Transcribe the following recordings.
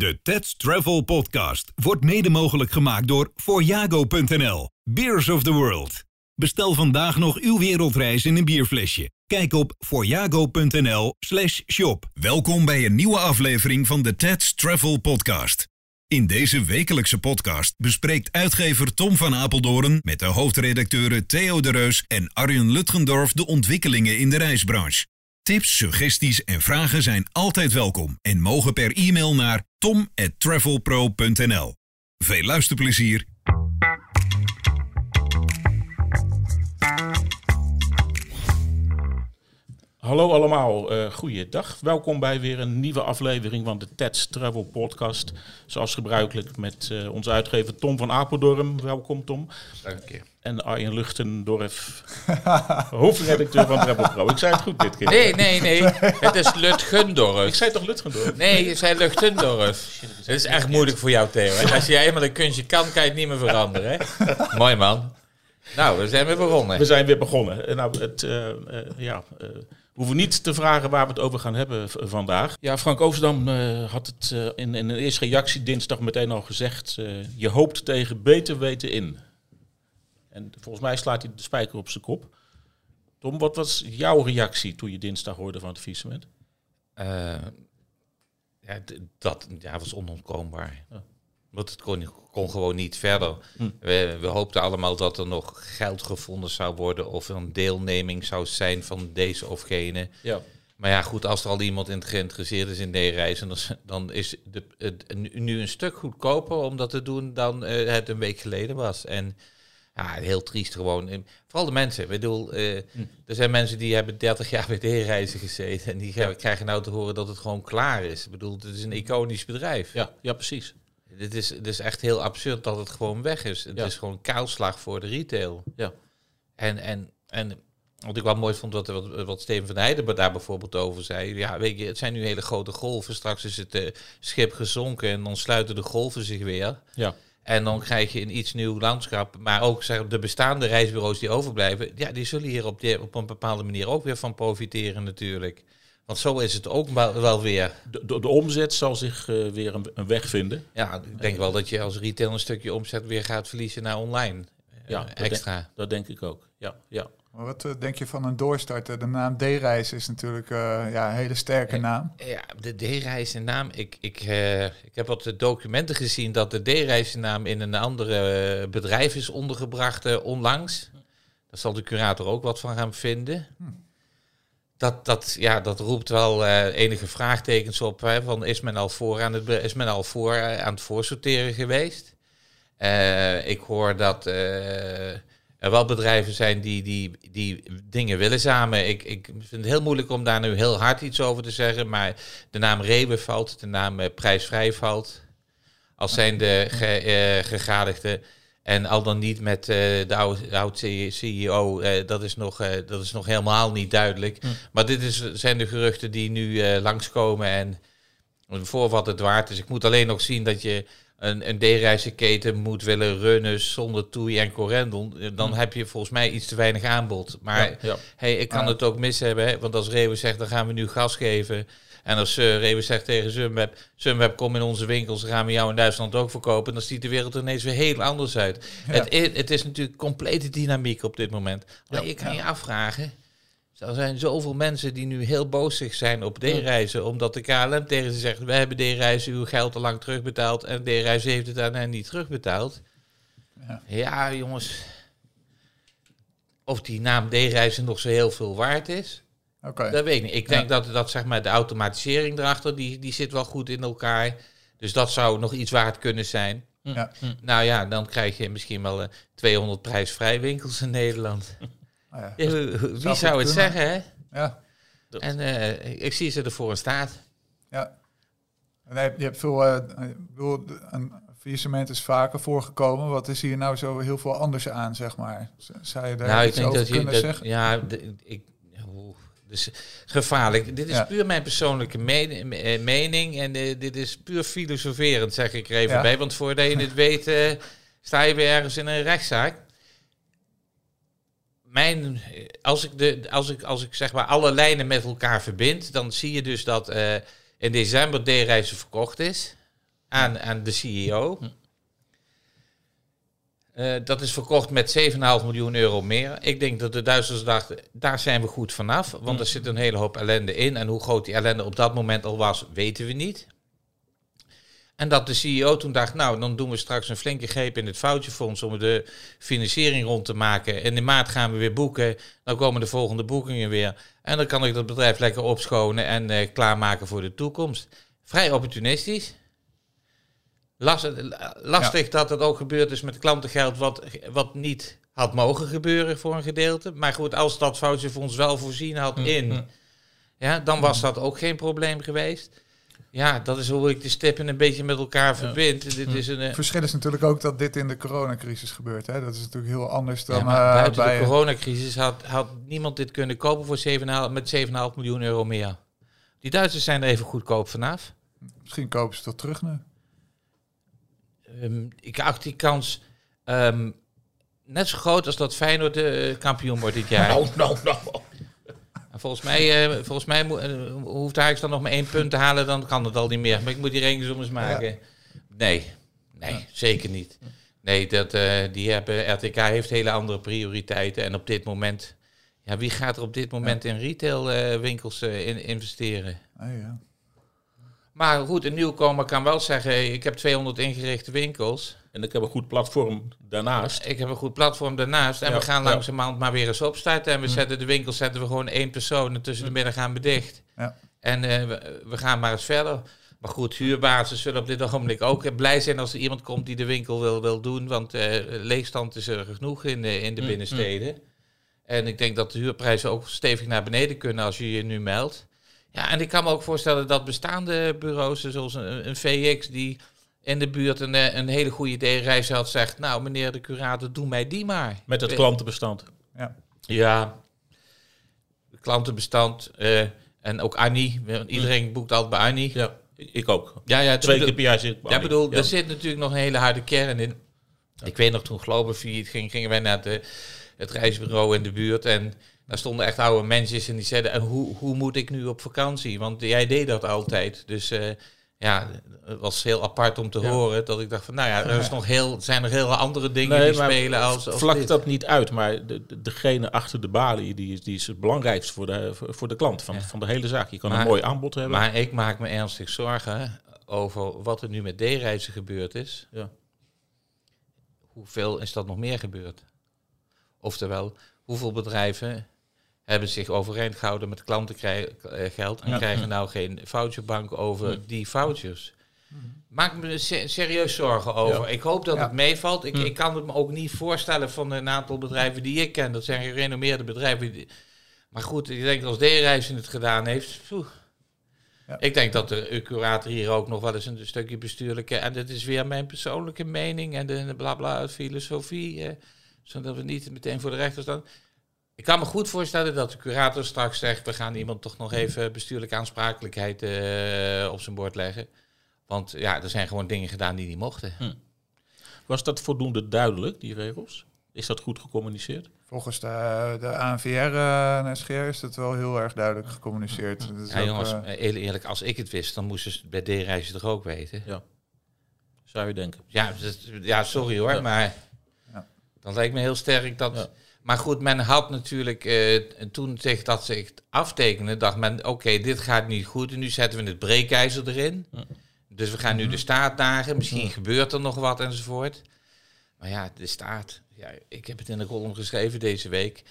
De Ted Travel Podcast wordt mede mogelijk gemaakt door Voyago.nl. Beers of the World. Bestel vandaag nog uw wereldreis in een bierflesje. Kijk op voyago.nl slash shop. Welkom bij een nieuwe aflevering van de Ted Travel Podcast. In deze wekelijkse podcast bespreekt uitgever Tom van Apeldoorn met de hoofdredacteuren Theo de Reus en Arjen Lutgendorf de ontwikkelingen in de reisbranche. Tips, suggesties en vragen zijn altijd welkom en mogen per e-mail naar tom@travelpro.nl. Veel luisterplezier. Hallo allemaal, uh, goeiedag. Welkom bij weer een nieuwe aflevering van de TEDS Travel Podcast. Zoals gebruikelijk met uh, onze uitgever Tom van Apeldoorn. Welkom Tom. Dank je. En Arjen Luchtendorf, hoofdredacteur van Pro. Ik zei het goed dit keer. Nee, nee, nee. Het is Lutgendorf. Ik zei toch Lutgendorf? Nee, je zei Luchtendorf. Het is echt moeilijk voor jou, Theo. Hè? Als jij eenmaal een kunstje kan, kan je het niet meer veranderen. Hè? Mooi man. Nou, we zijn weer begonnen. We zijn weer begonnen. Nou, het, uh, ja... We hoeven niet te vragen waar we het over gaan hebben vandaag. Ja, Frank Oosterdam uh, had het uh, in, in, een eerste reactie dinsdag meteen al gezegd. Uh, je hoopt tegen beter weten in. En volgens mij slaat hij de spijker op zijn kop. Tom, wat was jouw reactie toen je dinsdag hoorde van het faillissement? ja, dat ja, was onontkoombaar. Ja. Want het kon, kon, gewoon niet verder. Hm. We, we, hoopten allemaal dat er nog geld gevonden zou worden of een deelneming zou zijn van deze of gene. Ja. Maar ja, goed, als er al iemand in geïnteresseerd is in deze reizen, dan is de, het nu een stuk goedkoper om dat te doen dan uh, het een week geleden was. En ja, heel triest gewoon. Vooral de mensen. Ik bedoel, uh, hm. er zijn mensen die hebben 30 jaar bij de reizen gezeten en die ja. krijgen nou te horen dat het gewoon klaar is. Ik bedoel, het is een iconisch bedrijf. Ja, ja precies. Dit is, het is echt heel absurd dat het gewoon weg is. Het is gewoon kaalslag voor de retail. Ja. En, en, en wat ik wel mooi vond, wat, wat, wat Steven van Heijden daar bijvoorbeeld over zei. Ja, weet je, het zijn nu hele grote golven. Straks is het uh, schip gezonken en dan sluiten de golven zich weer. Ja. En dan krijg je een iets nieuw landschap. Maar ook zeg, de bestaande reisbureaus die overblijven, ja, die zullen hier op, op een bepaalde manier ook weer van profiteren natuurlijk. Want zo is het ook wel weer. De, de, de omzet zal zich uh, weer een, een, weg vinden. Ja, ik denk wel dat je als retail een stukje omzet weer gaat verliezen naar online. Ja, uh, extra. Dat denk, dat denk, ik ook. Ja, ja. Maar wat uh, denk je van een doorstarten? De naam D-reis is natuurlijk ja, een hele sterke naam. Ja, de D-reis naam. Ik, ik, ik heb wat documenten gezien dat de D-reis naam in een andere bedrijf is ondergebracht onlangs. Daar zal de curator ook wat van gaan vinden. Hm dat, dat, ja, dat roept wel uh, enige vraagtekens op. Hè, van is men al voor aan het, is men al voor, uh, aan het voorsorteren geweest? Uh, ik hoor dat er wel bedrijven zijn die, die, die dingen willen samen. Ik, ik vind het heel moeilijk om daar nu heel hard iets over te zeggen. Maar de naam Rewe valt, de naam Prijsvrij valt. Als zijn de ge, gegadigden. En al dan niet met uh, de oude, oude CEO, uh, dat, is nog, dat is nog helemaal niet duidelijk. Hm. Maar dit is, zijn de geruchten die nu langskomen en voor wat het waard is. Ik moet alleen nog zien dat je een, een D-reizenketen moet willen runnen zonder Toei en Corendon. Dan hm. heb je volgens mij iets te weinig aanbod. Maar ja, Hey, ik kan het ook mis hebben, hè? want als Rewe zegt, dan gaan we nu gas geven... En als uh, Rewe zegt tegen Sunweb, Sunweb kom in onze winkels, dan gaan we jou in Duitsland ook verkopen. Dan ziet de wereld er ineens weer heel anders uit. Het, het, is natuurlijk complete dynamiek op dit moment. Maar je kan je afvragen, er zijn zoveel mensen die nu heel boos zijn op D-reizen, omdat de KLM tegen ze zegt, we hebben D-reizen uw geld al lang terugbetaald en D-reizen heeft het aan hen niet terugbetaald. Ja. ja, jongens, of die naam D-reizen nog zo heel veel waard is, Okay. Dat weet ik niet. Ik denk dat, dat zeg maar, de automatisering erachter, die, die zit wel goed in elkaar. Dus dat zou nog iets waard kunnen zijn. Ja. Hm. Nou ja, dan krijg je misschien wel uh, 200 prijsvrij winkels in Nederland. Oh ja. Wie zou, het zeggen, hè? Ja. En uh, ik zie ze ervoor in staat. Ja. En je hebt veel, uh, een faillissement is vaker voorgekomen. Wat is hier nou zo heel veel anders aan, zeg maar? Zou je daar nou, iets ik denk over dat je, kunnen dat, zeggen? Ja, de, ik, dus gevaarlijk. Dit is puur mijn persoonlijke eh, mening. En uh, dit is puur filosoferend, zeg ik er even bij. Want voordat je het weet, uh, sta je weer ergens in een rechtszaak. Mijn, als, ik de, als, ik, als ik zeg maar alle lijnen met elkaar verbind, dan zie je dus dat in december D-reizen verkocht is. aan, aan de CEO. Uh, dat is verkocht met 7,5 miljoen euro meer. Ik denk dat de Duitsers dachten, daar zijn we goed vanaf. Want er zit een hele hoop ellende in. En hoe groot die ellende op dat moment al was, weten we niet. En dat de CEO toen dacht, nou, dan doen we straks een flinke greep in het foutjefonds om de financiering rond te maken. En in maart gaan we weer boeken. Dan komen de volgende boekingen weer. En dan kan ik dat bedrijf lekker opschonen en uh, klaarmaken voor de toekomst. Vrij opportunistisch. lastig dat het ook gebeurd is met klantengeld, wat, wat niet had mogen gebeuren voor een gedeelte. Maar goed, als dat foutjefonds wel voorzien had mm, in, mm. ja, dan was dat ook geen probleem geweest. Ja, dat is hoe ik de stippen een beetje met elkaar verbind. Dit is een, uh, verschil is natuurlijk ook dat dit in de coronacrisis gebeurt. Hè? Dat is natuurlijk heel anders dan ja, uh, buiten bij de coronacrisis had, had niemand dit kunnen kopen voor 7,5, met 7,5 miljoen euro meer. Die Duitsers zijn er even goedkoop vanaf. Misschien kopen ze dat terug nu. Um, ik acht die kans um, net zo groot als dat Feyenoord de kampioen wordt dit jaar. Nou, nou, nou. Volgens mij, uh, volgens mij uh, hoeft Ajax dan nog maar één punt te halen, dan kan het al niet meer. Maar ik moet die rekensom eens maken. Nee, nee, zeker niet. Nee, dat, uh, die hebben, RTK heeft hele andere prioriteiten. En op dit moment, ja, wie gaat er op dit moment in retailwinkels in, investeren? Ah, ja. Maar goed, een nieuwkomer kan wel zeggen, ik heb 200 ingerichte winkels. En ik heb een goed platform daarnaast. Ik heb een goed platform daarnaast. En we gaan langzamerhand maar weer eens opstarten. En we mm. zetten de winkel zetten we gewoon één persoon. En tussen de mm. middag gaan we dicht. Ja. En uh, we, we, gaan maar eens verder. Maar goed, huurbasis zullen op dit ogenblik ook blij zijn als er iemand komt die de winkel wil, wil doen. Want uh, leegstand is er genoeg in, uh, in de mm. binnensteden. En ik denk dat de huurprijzen ook stevig naar beneden kunnen als je je nu meldt. Ja, en ik kan me ook voorstellen dat bestaande bureaus, zoals een, een VX, die in de buurt een, eh, een hele goede D-reis had, zegt, nou meneer de curator, doe mij die maar. Met het klantenbestand. Ja, ja klantenbestand uh, en ook Annie. Iedereen mm. boekt altijd bij Annie. Ja, ik ook. Ja, ja, Twee keer per jaar zit ik Ja, bedoel, er zit natuurlijk nog een hele harde kern in. Ik weet nog, toen Globovier ging, gingen wij naar de, het reisbureau in de buurt en daar stonden echt oude mensen en die zeiden, en hoe, hoe moet ik nu op vakantie? Want jij deed dat altijd. Dus uh, ja, het was heel apart om te horen. Dat ik dacht van, nou ja, er is nog heel, zijn er heel andere dingen die spelen als, als Vlak dat niet uit, maar de, degene achter de balie, die is, die is het belangrijkste voor de, voor de klant van, van de hele zaak. Je kan een mooi aanbod hebben. Maar ik maak me ernstig zorgen over wat er nu met D-reizen gebeurd is. Ja. Hoeveel is dat nog meer gebeurd? Oftewel, hoeveel bedrijven hebben zich overeind gehouden met klantengeld en krijgen nou geen voucherbank over die vouchers. Maak me serieus zorgen over. Ik hoop dat het meevalt. Ik, ik kan het me ook niet voorstellen van een aantal bedrijven die ik ken. Dat zijn gerenommeerde bedrijven. maar goed, ik denk als D-Reizen het gedaan heeft. Ja. Ik denk dat de curator hier ook nog wel eens een stukje bestuurlijke. En dit is weer mijn persoonlijke mening en de blabla filosofie. Eh, zodat we niet meteen voor de rechter staan. Ik kan me goed voorstellen dat de curator straks zegt: we gaan iemand toch nog even bestuurlijke aansprakelijkheid uh, op zijn bord leggen. Want ja, er zijn gewoon dingen gedaan die niet mochten. Hm. Was dat voldoende duidelijk, die regels? Is dat goed gecommuniceerd? Volgens de, de ANVR uh, en SGR is dat wel heel erg duidelijk gecommuniceerd. Hm. Ja, jongens, uh, eerlijk, als ik het wist, dan moesten ze bij D-reizen toch ook weten? Ja. Zou je denken. Ja, ja sorry hoor, maar ja. dan lijkt me heel sterk dat... Maar goed, men had natuurlijk uh, toen zich dat zich aftekende, dacht men, oké, dit gaat niet goed en nu zetten we het breekijzer erin. Dus we gaan nu de staat dagen, misschien gebeurt er nog wat enzovoort. Maar ja, de staat, ja, ik heb het in de column geschreven deze week.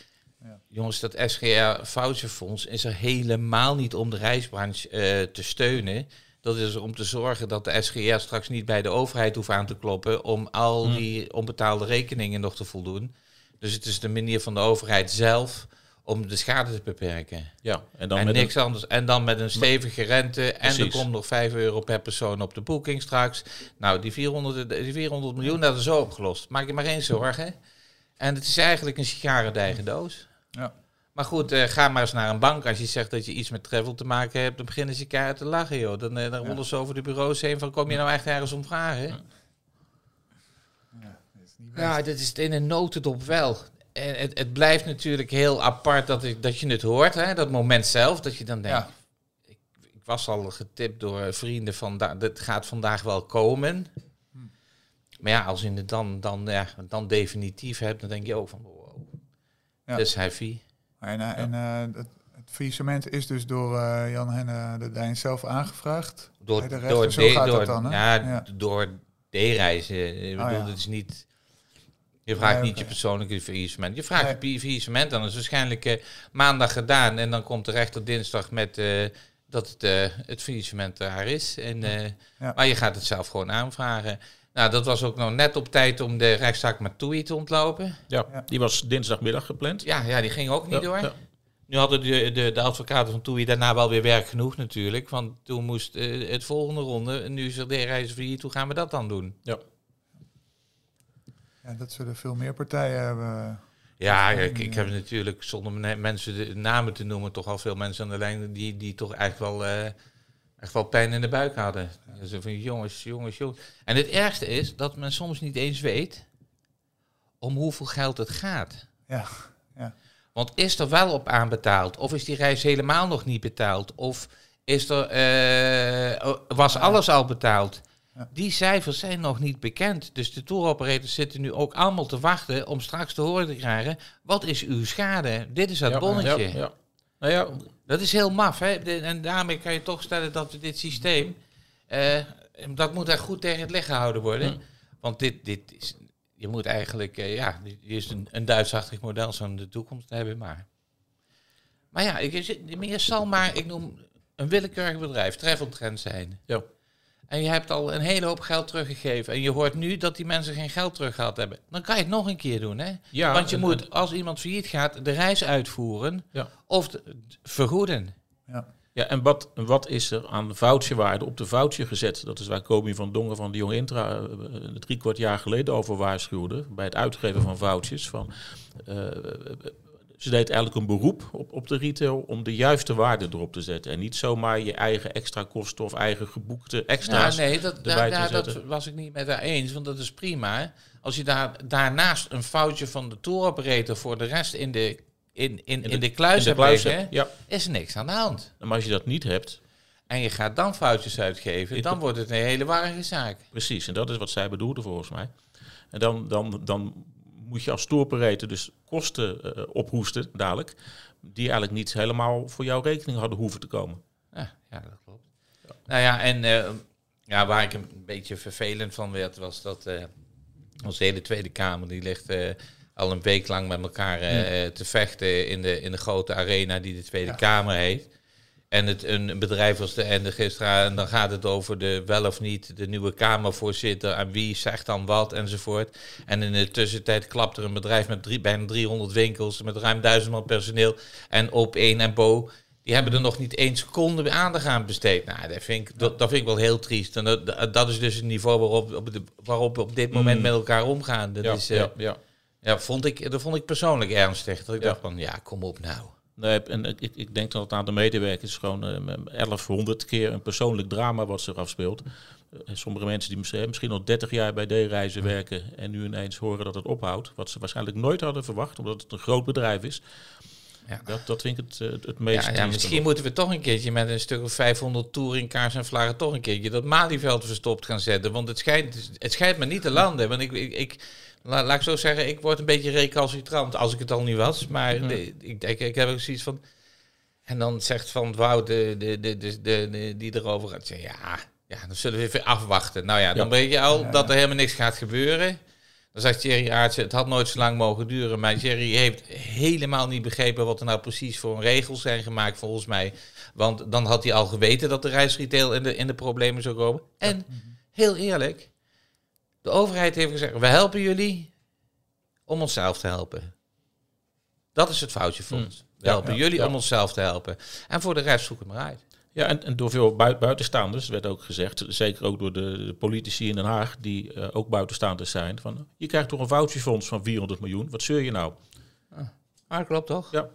Ja. Jongens, dat SGR Voucherfonds is er helemaal niet om de reisbranche uh, te steunen. Dat is om te zorgen dat de SGR straks niet bij de overheid hoeft aan te kloppen om al die onbetaalde rekeningen nog te voldoen. Dus het is de manier van de overheid zelf om de schade te beperken. Ja, en dan met niks anders. En dan met een stevige rente. En er komt nog 5 euro per persoon op de boeking straks. Nou, die 400, die 400 miljoen, dat is zo opgelost. Maak je maar geen zorgen. En het is eigenlijk een sigarendijge doos. Ja. Maar goed, uh, ga maar eens naar een bank. Als je zegt dat je iets met travel te maken hebt, dan beginnen ze keihard te lachen, joh. Dan, uh, dan rollen ze over de bureaus heen van, kom je nou echt ergens om vragen? Ja, dat is het in een notendop wel. En het, het blijft natuurlijk heel apart dat, ik, dat je het hoort, hè, dat moment zelf, dat je dan denkt, ik, ik, was al getipt door vrienden van, dat gaat vandaag wel komen. Hm. Maar ja, als je het dan, dan, ja, dan definitief hebt, dan denk je ook van, wow, ja. dat is heavy. En, en het, het faillissement is dus door Jan Henne de Dijn zelf aangevraagd. Door, de door, de, door, dan, ja, ja, door D-reizen. Ik oh, bedoel, het is niet... Je vraagt niet je persoonlijke faillissement. Je vraagt nee. je faillissement, dan is waarschijnlijk uh, maandag gedaan. En dan komt de rechter dinsdag met uh, dat het, uh, het faillissement daar is. En, ja. Maar je gaat het zelf gewoon aanvragen. Nou, dat was ook nog net op tijd om de rechtszaak met Toei te ontlopen. Ja, die was dinsdagmiddag gepland. Ja, ja die ging ook niet door. Nu hadden de, de, de advocaten van Toei daarna wel weer werk genoeg natuurlijk. Want toen moest het volgende ronde. En nu is er de reizen voor Hoe gaan we dat dan doen? Ja. Ja, dat zullen veel meer partijen hebben. Ja, ik, ik heb natuurlijk, zonder mensen de namen te noemen, toch al veel mensen aan de lijn die, die toch echt wel, uh, echt wel pijn in de buik hadden. Ja. Dus van jongens, jongens, jongens. En het ergste is dat men soms niet eens weet om hoeveel geld het gaat. Ja, ja. Want is er wel op aanbetaald? Of is die reis helemaal nog niet betaald? Of is er, uh, was alles al betaald? Die cijfers zijn nog niet bekend. Dus de touroperators zitten nu ook allemaal te wachten om straks te horen te krijgen. Wat is uw schade? Dit is het bonnetje. Ja. Nou ja, dat is heel maf. Hè? En daarmee kan je toch stellen dat we dit systeem. Uh, dat moet echt goed tegen het licht gehouden worden. Hm. Want dit, dit is. Je moet eigenlijk. Uh, ja, dit is een, een Duitsachtig model zo'n de toekomst hebben. Maar. Maar ja, ik, meer zal maar. Ik noem een willekeurig bedrijf, Travel Trend zijn. Ja. En je hebt al een hele hoop geld teruggegeven. En je hoort nu dat die mensen geen geld terug gehad hebben. Dan kan je het nog een keer doen. Hè? Ja, Want je moet, als iemand failliet gaat, de reis uitvoeren ja. of vergoeden. Ja. Ja, en wat, wat is er aan voucherwaarde op de voucher gezet? Dat is waar Komi van Dongen van de Jonge Intra uh, drie kwart jaar geleden over waarschuwde. Bij het uitgeven van vouchers. Van, uh, ze deed eigenlijk een beroep op, op de retail om de juiste waarde erop te zetten. En niet zomaar je eigen extra kosten of eigen geboekte extra's ja, nee, dat, daar, dat was ik niet met haar eens, want dat is prima. Als je daar, daarnaast een foutje van de touroperator voor de rest in de, in, in, in, de, kluis hebt ja. is niks aan de hand. Maar als je dat niet hebt... En je gaat dan foutjes uitgeven, dan wordt het een hele warrige zaak. Precies, en dat is wat zij bedoelde volgens mij. En dan, dan, dan moet je als toeroperator dus kosten uh, ophoesten dadelijk, die eigenlijk niet helemaal voor jouw rekening hadden hoeven te komen. Ja, ja dat klopt. Nou ja, en uh, ja, waar ik een beetje vervelend van werd, was dat uh, onze hele Tweede Kamer, die ligt al een week lang met elkaar te vechten in de, in de grote arena die de Tweede Kamer heet. En het, een bedrijf als de Ende gisteren, en dan gaat het over de wel of niet de nieuwe Kamervoorzitter en wie zegt dan wat enzovoort. En in de tussentijd klapt er een bedrijf met drie, bijna 300 winkels, met ruim duizend man personeel en op één en Bo. Die hebben er nog niet één seconde aandacht aan besteed. Nou, dat vind ik, dat, dat vind ik wel heel triest. En dat, dat is dus het niveau waarop, op de, waarop we op dit moment mm. met elkaar omgaan. Dat, ja, is, ja, ja. ja, vond ik, dat vond ik persoonlijk ernstig. Dat ik dacht van, ja, kom op nou. Nee, en ik, ik denk dat het aan de medewerkers gewoon uh, eh, 1100 keer een persoonlijk drama wat zich afspeelt. Uh, sommige mensen die misschien al 30 jaar bij D-reizen werken en nu ineens horen dat het ophoudt. Wat ze waarschijnlijk nooit hadden verwacht, omdat het een groot bedrijf is. Ja. Dat, dat vind ik het, uh, het meest. Ja, ja misschien moeten we toch een keertje met een stuk of 500 touringkaars en vlaggen toch een keertje dat Malieveld verstopt gaan zetten. Want het schijnt, het schijnt me niet te landen. Want ik, ik, ik laat ik zo zeggen, ik word een beetje recalcitrant als ik het al niet was. Maar ik, denk, ik heb ook zoiets van. En dan zegt Van Wout, de, de, de, de, de, die erover gaat, ja, ja, dan zullen we even afwachten. Nou ja, dan weet je al dat er helemaal niks gaat gebeuren. Dan zegt Jerry Aartsen, het had nooit zo lang mogen duren. Maar Jerry heeft helemaal niet begrepen wat er nou precies voor regels zijn gemaakt, volgens mij. Want dan had hij al geweten dat de reisretail in de, in de problemen zou komen. En heel eerlijk, de overheid heeft gezegd, we helpen jullie om onszelf te helpen. Dat is het foutje voor hmm. We helpen jullie om onszelf te helpen. En voor de rest zoek het maar uit. Ja, en, en door veel buitenstaanders werd ook gezegd, zeker ook door de, politici in Den Haag, die uh, ook buitenstaanders zijn, van je krijgt toch een voucherfonds van 400 miljoen, wat zeur je nou? Ah, maar klopt toch? Ja.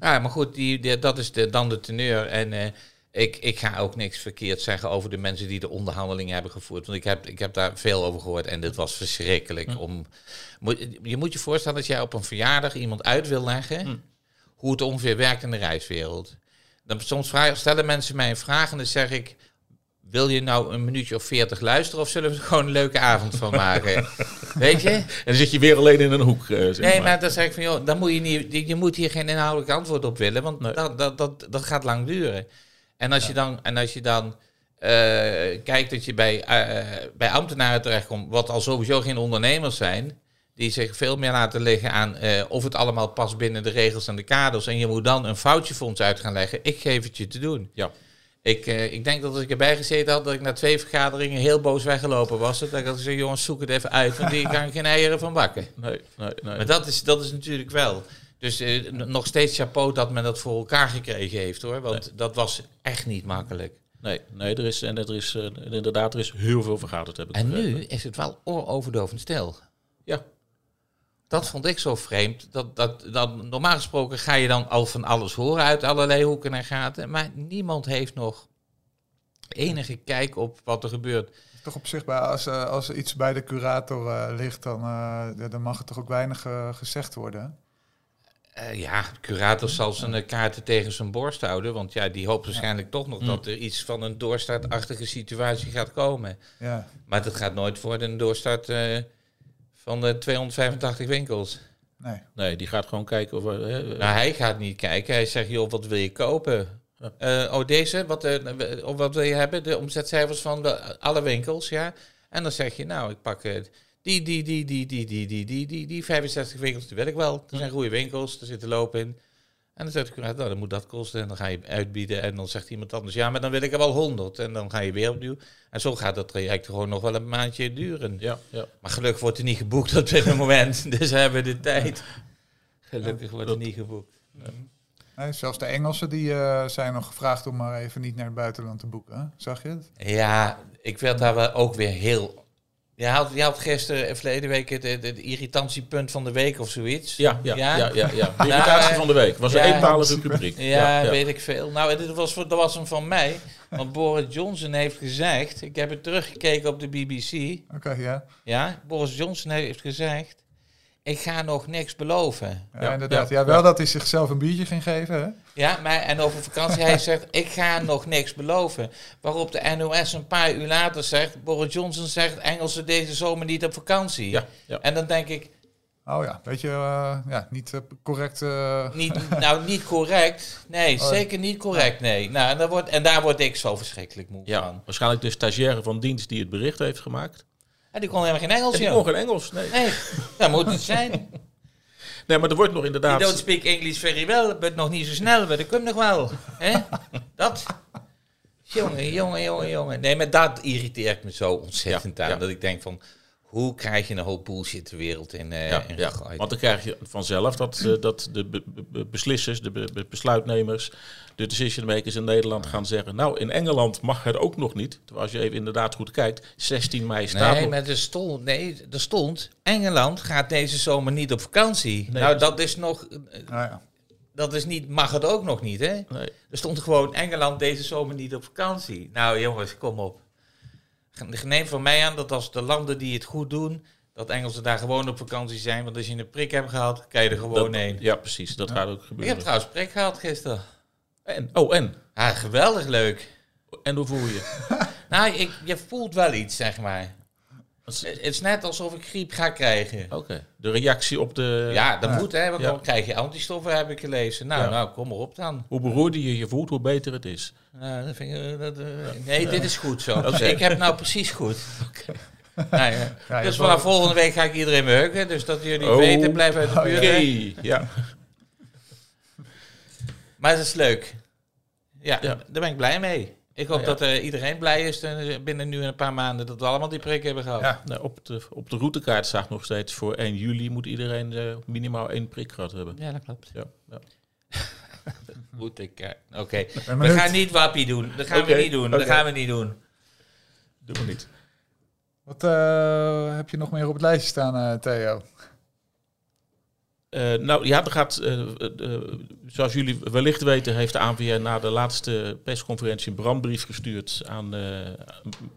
Ja, maar goed, die, dat is de, dan de teneur. En uh, ik, ik ga ook niks verkeerd zeggen over de mensen die de onderhandelingen hebben gevoerd. Want ik heb, ik heb daar veel over gehoord en dit was verschrikkelijk. Hm. Om, je moet je voorstellen dat jij op een verjaardag iemand uit wil leggen hm. hoe het ongeveer werkt in de reiswereld. Dan soms vragen, stellen mensen mij een vraag en dan zeg ik wil je nou een minuutje of veertig luisteren of zullen we er gewoon een leuke avond van maken? Weet je? En dan zit je weer alleen in een hoek. Uh, zeg nee, maar. dan zeg ik van, joh, dan moet je niet, je moet hier geen inhoudelijk antwoord op willen, want dat, dat, dat, dat gaat lang duren. En als je dan, en als je dan uh, kijkt dat je bij, uh, bij ambtenaren terechtkomt, wat al sowieso geen ondernemers zijn, die zich veel meer laten liggen aan of het allemaal past binnen de regels en de kaders. En je moet dan een foutje voor ons uit gaan leggen. Ik geef het je te doen. Ja. Ik, ik denk dat als ik erbij gezeten had, dat ik na twee vergaderingen heel boos weggelopen was. Dat ik had gezegd, jongens, zoek het even uit, want die kan geen eieren van bakken. Nee, nee, nee. Maar dat is, dat is natuurlijk wel. Dus uh, nog steeds chapeau dat men dat voor elkaar gekregen heeft hoor. Want dat was echt niet makkelijk. Nee, nee er is, en er is, uh, inderdaad, er is heel veel vergaderd. Heb ik en nu is het wel ooroverlovend stil. Ja, dat vond ik zo vreemd. Dat, dat, dat, normaal gesproken ga je dan al van alles horen uit allerlei hoeken en gaten. Maar niemand heeft nog enige kijk op wat er gebeurt. Toch op zich, als, uh, als iets bij de curator uh, ligt, dan, uh, dan mag er toch ook weinig gezegd worden. Ja, de curator zal zijn kaarten tegen zijn borst houden. Want ja, die hoopt waarschijnlijk toch nog dat er iets van een doorstartachtige situatie gaat komen. Ja. Maar dat gaat nooit worden een doorstart van de 285 winkels. Nee. Nee, die gaat gewoon kijken of... Hè, nou, hij gaat niet kijken. Hij zegt, joh, wat wil je kopen? Uh, oh, deze, wat, uh, wat wil je hebben? De omzetcijfers van de, alle winkels, ja. En dan zeg je, nou, ik pak uh, die, die, die, die, die, die, die, die, die, die 65 winkels, die wil ik wel. Er zijn goede winkels, er zitten loop in. En dan zegt ik, nou, dan moet dat kosten. En dan ga je uitbieden. En dan zegt iemand anders, ja, maar dan wil ik er wel 100. En dan ga je weer opnieuw. En zo gaat dat traject gewoon nog wel een maandje duren. Ja, ja. Maar gelukkig wordt er niet geboekt op dit moment. Dus hebben we de tijd. Gelukkig wordt er niet geboekt. Nee, zelfs de Engelsen die, uh, zijn nog gevraagd om maar even niet naar het buitenland te boeken. Zag je het? Ja, ik werd daar wel ook weer heel je had, je had gisteren, eh, verleden week, het, het, irritantiepunt van de week of zoiets. Ja, ja, ja. ja, ja, ja. De irritatie van de week. was een eenmalige rubriek. Ja, ja, weet ik veel. Nou, dit was, dat was hem van mij. Want Boris Johnson heeft gezegd... Ik heb het teruggekeken op de BBC. Oké, ja. Ja, Boris Johnson heeft gezegd... Ik ga nog niks beloven. Ja, inderdaad. Ja, wel dat hij zichzelf een biertje ging geven, hè? Ja, maar en over vakantie, hij zegt, ik ga nog niks beloven. Waarop de NOS een paar uur later zegt, Boris Johnson zegt, Engelsen deze zomer niet op vakantie. Ja, ja. En dan denk ik... Oh ja, weet je, uh, ja, niet uh, correct... Uh... Niet, nou, niet correct. Nee, oh. zeker niet correct, nee. Nou, en, daar wordt, en daar word ik zo verschrikkelijk moe ja, van. Waarschijnlijk de stagiaire van dienst die het bericht heeft gemaakt. Ja, die kon helemaal geen Engels, Die kon geen Engels, nee. Nee, dat moet het zijn. Nee, maar er wordt nog inderdaad... You don't speak English very well, but nog niet zo snel, maar dat komt nog wel. hè? Dat... Jongen, jongen, jongen, jongen. Nee, maar dat irriteert me zo ontzettend aan. Dat ik denk van, hoe krijg je een hoop bullshit de wereld in, uh, ja, in ja. Want dan krijg je vanzelf dat, uh, dat de beslissers, de besluitnemers, de decision makers in Nederland gaan zeggen... nou, in Engeland mag het ook nog niet. Terwijl als je even inderdaad goed kijkt, 16 mei staat... Nee, maar er stond, nee, er stond... Engeland gaat deze zomer niet op vakantie. Nee, nou, dat is nog... Uh, ja. Dat is niet, mag het ook nog niet, hè? Nee. Er stond gewoon Engeland deze zomer niet op vakantie. Nou jongens, kom op. Neem van mij aan dat als de landen die het goed doen, dat Engelsen daar gewoon op vakantie zijn. Want als je een prik hebt gehad, kan je er gewoon dat, heen. Ja, precies. Dat gaat ook gebeuren. Ik heb trouwens prik gehad gisteren. En? Oh, en? Ja, geweldig leuk. En hoe voel je? nou, ik, je voelt wel iets, zeg maar. Het is net alsof ik griep ga krijgen. Oké. De reactie op de... Ja, dat moet, hè. Want dan krijg je antistoffen, heb ik gelezen. Nou, nou, kom maar op dan. Hoe beroerder je je voelt, hoe beter het is. Nou, dat vind ik, dat, uh, nee, dit is goed zo. Dus ik heb nou precies goed. Oké. Nou, ja. dus vanaf volgende week ga ik iedereen meuken. Dus dat jullie oh, weten, blijf uit de buurt. Oké, ja. Maar het is leuk. Ja, daar ben ik blij mee. Ik hoop dat uh, iedereen blij is uh, binnen nu een paar maanden dat we allemaal die prik hebben gehad. Ja, nou, op, de, op de routekaart staat nog steeds voor 1 juli moet iedereen uh, minimaal één prik gehad hebben. Ja, dat klopt. Ja, ja. moet ik. Oké, okay. we gaan niet wappie doen. Dat gaan okay. we niet doen. Okay. Dat gaan we niet doen. Doen we niet. Wat heb je nog meer op het lijstje staan, Theo? Uh, nou ja, er gaat, uh, uh, zoals jullie wellicht weten, heeft de ANVR na de laatste persconferentie een brandbrief gestuurd aan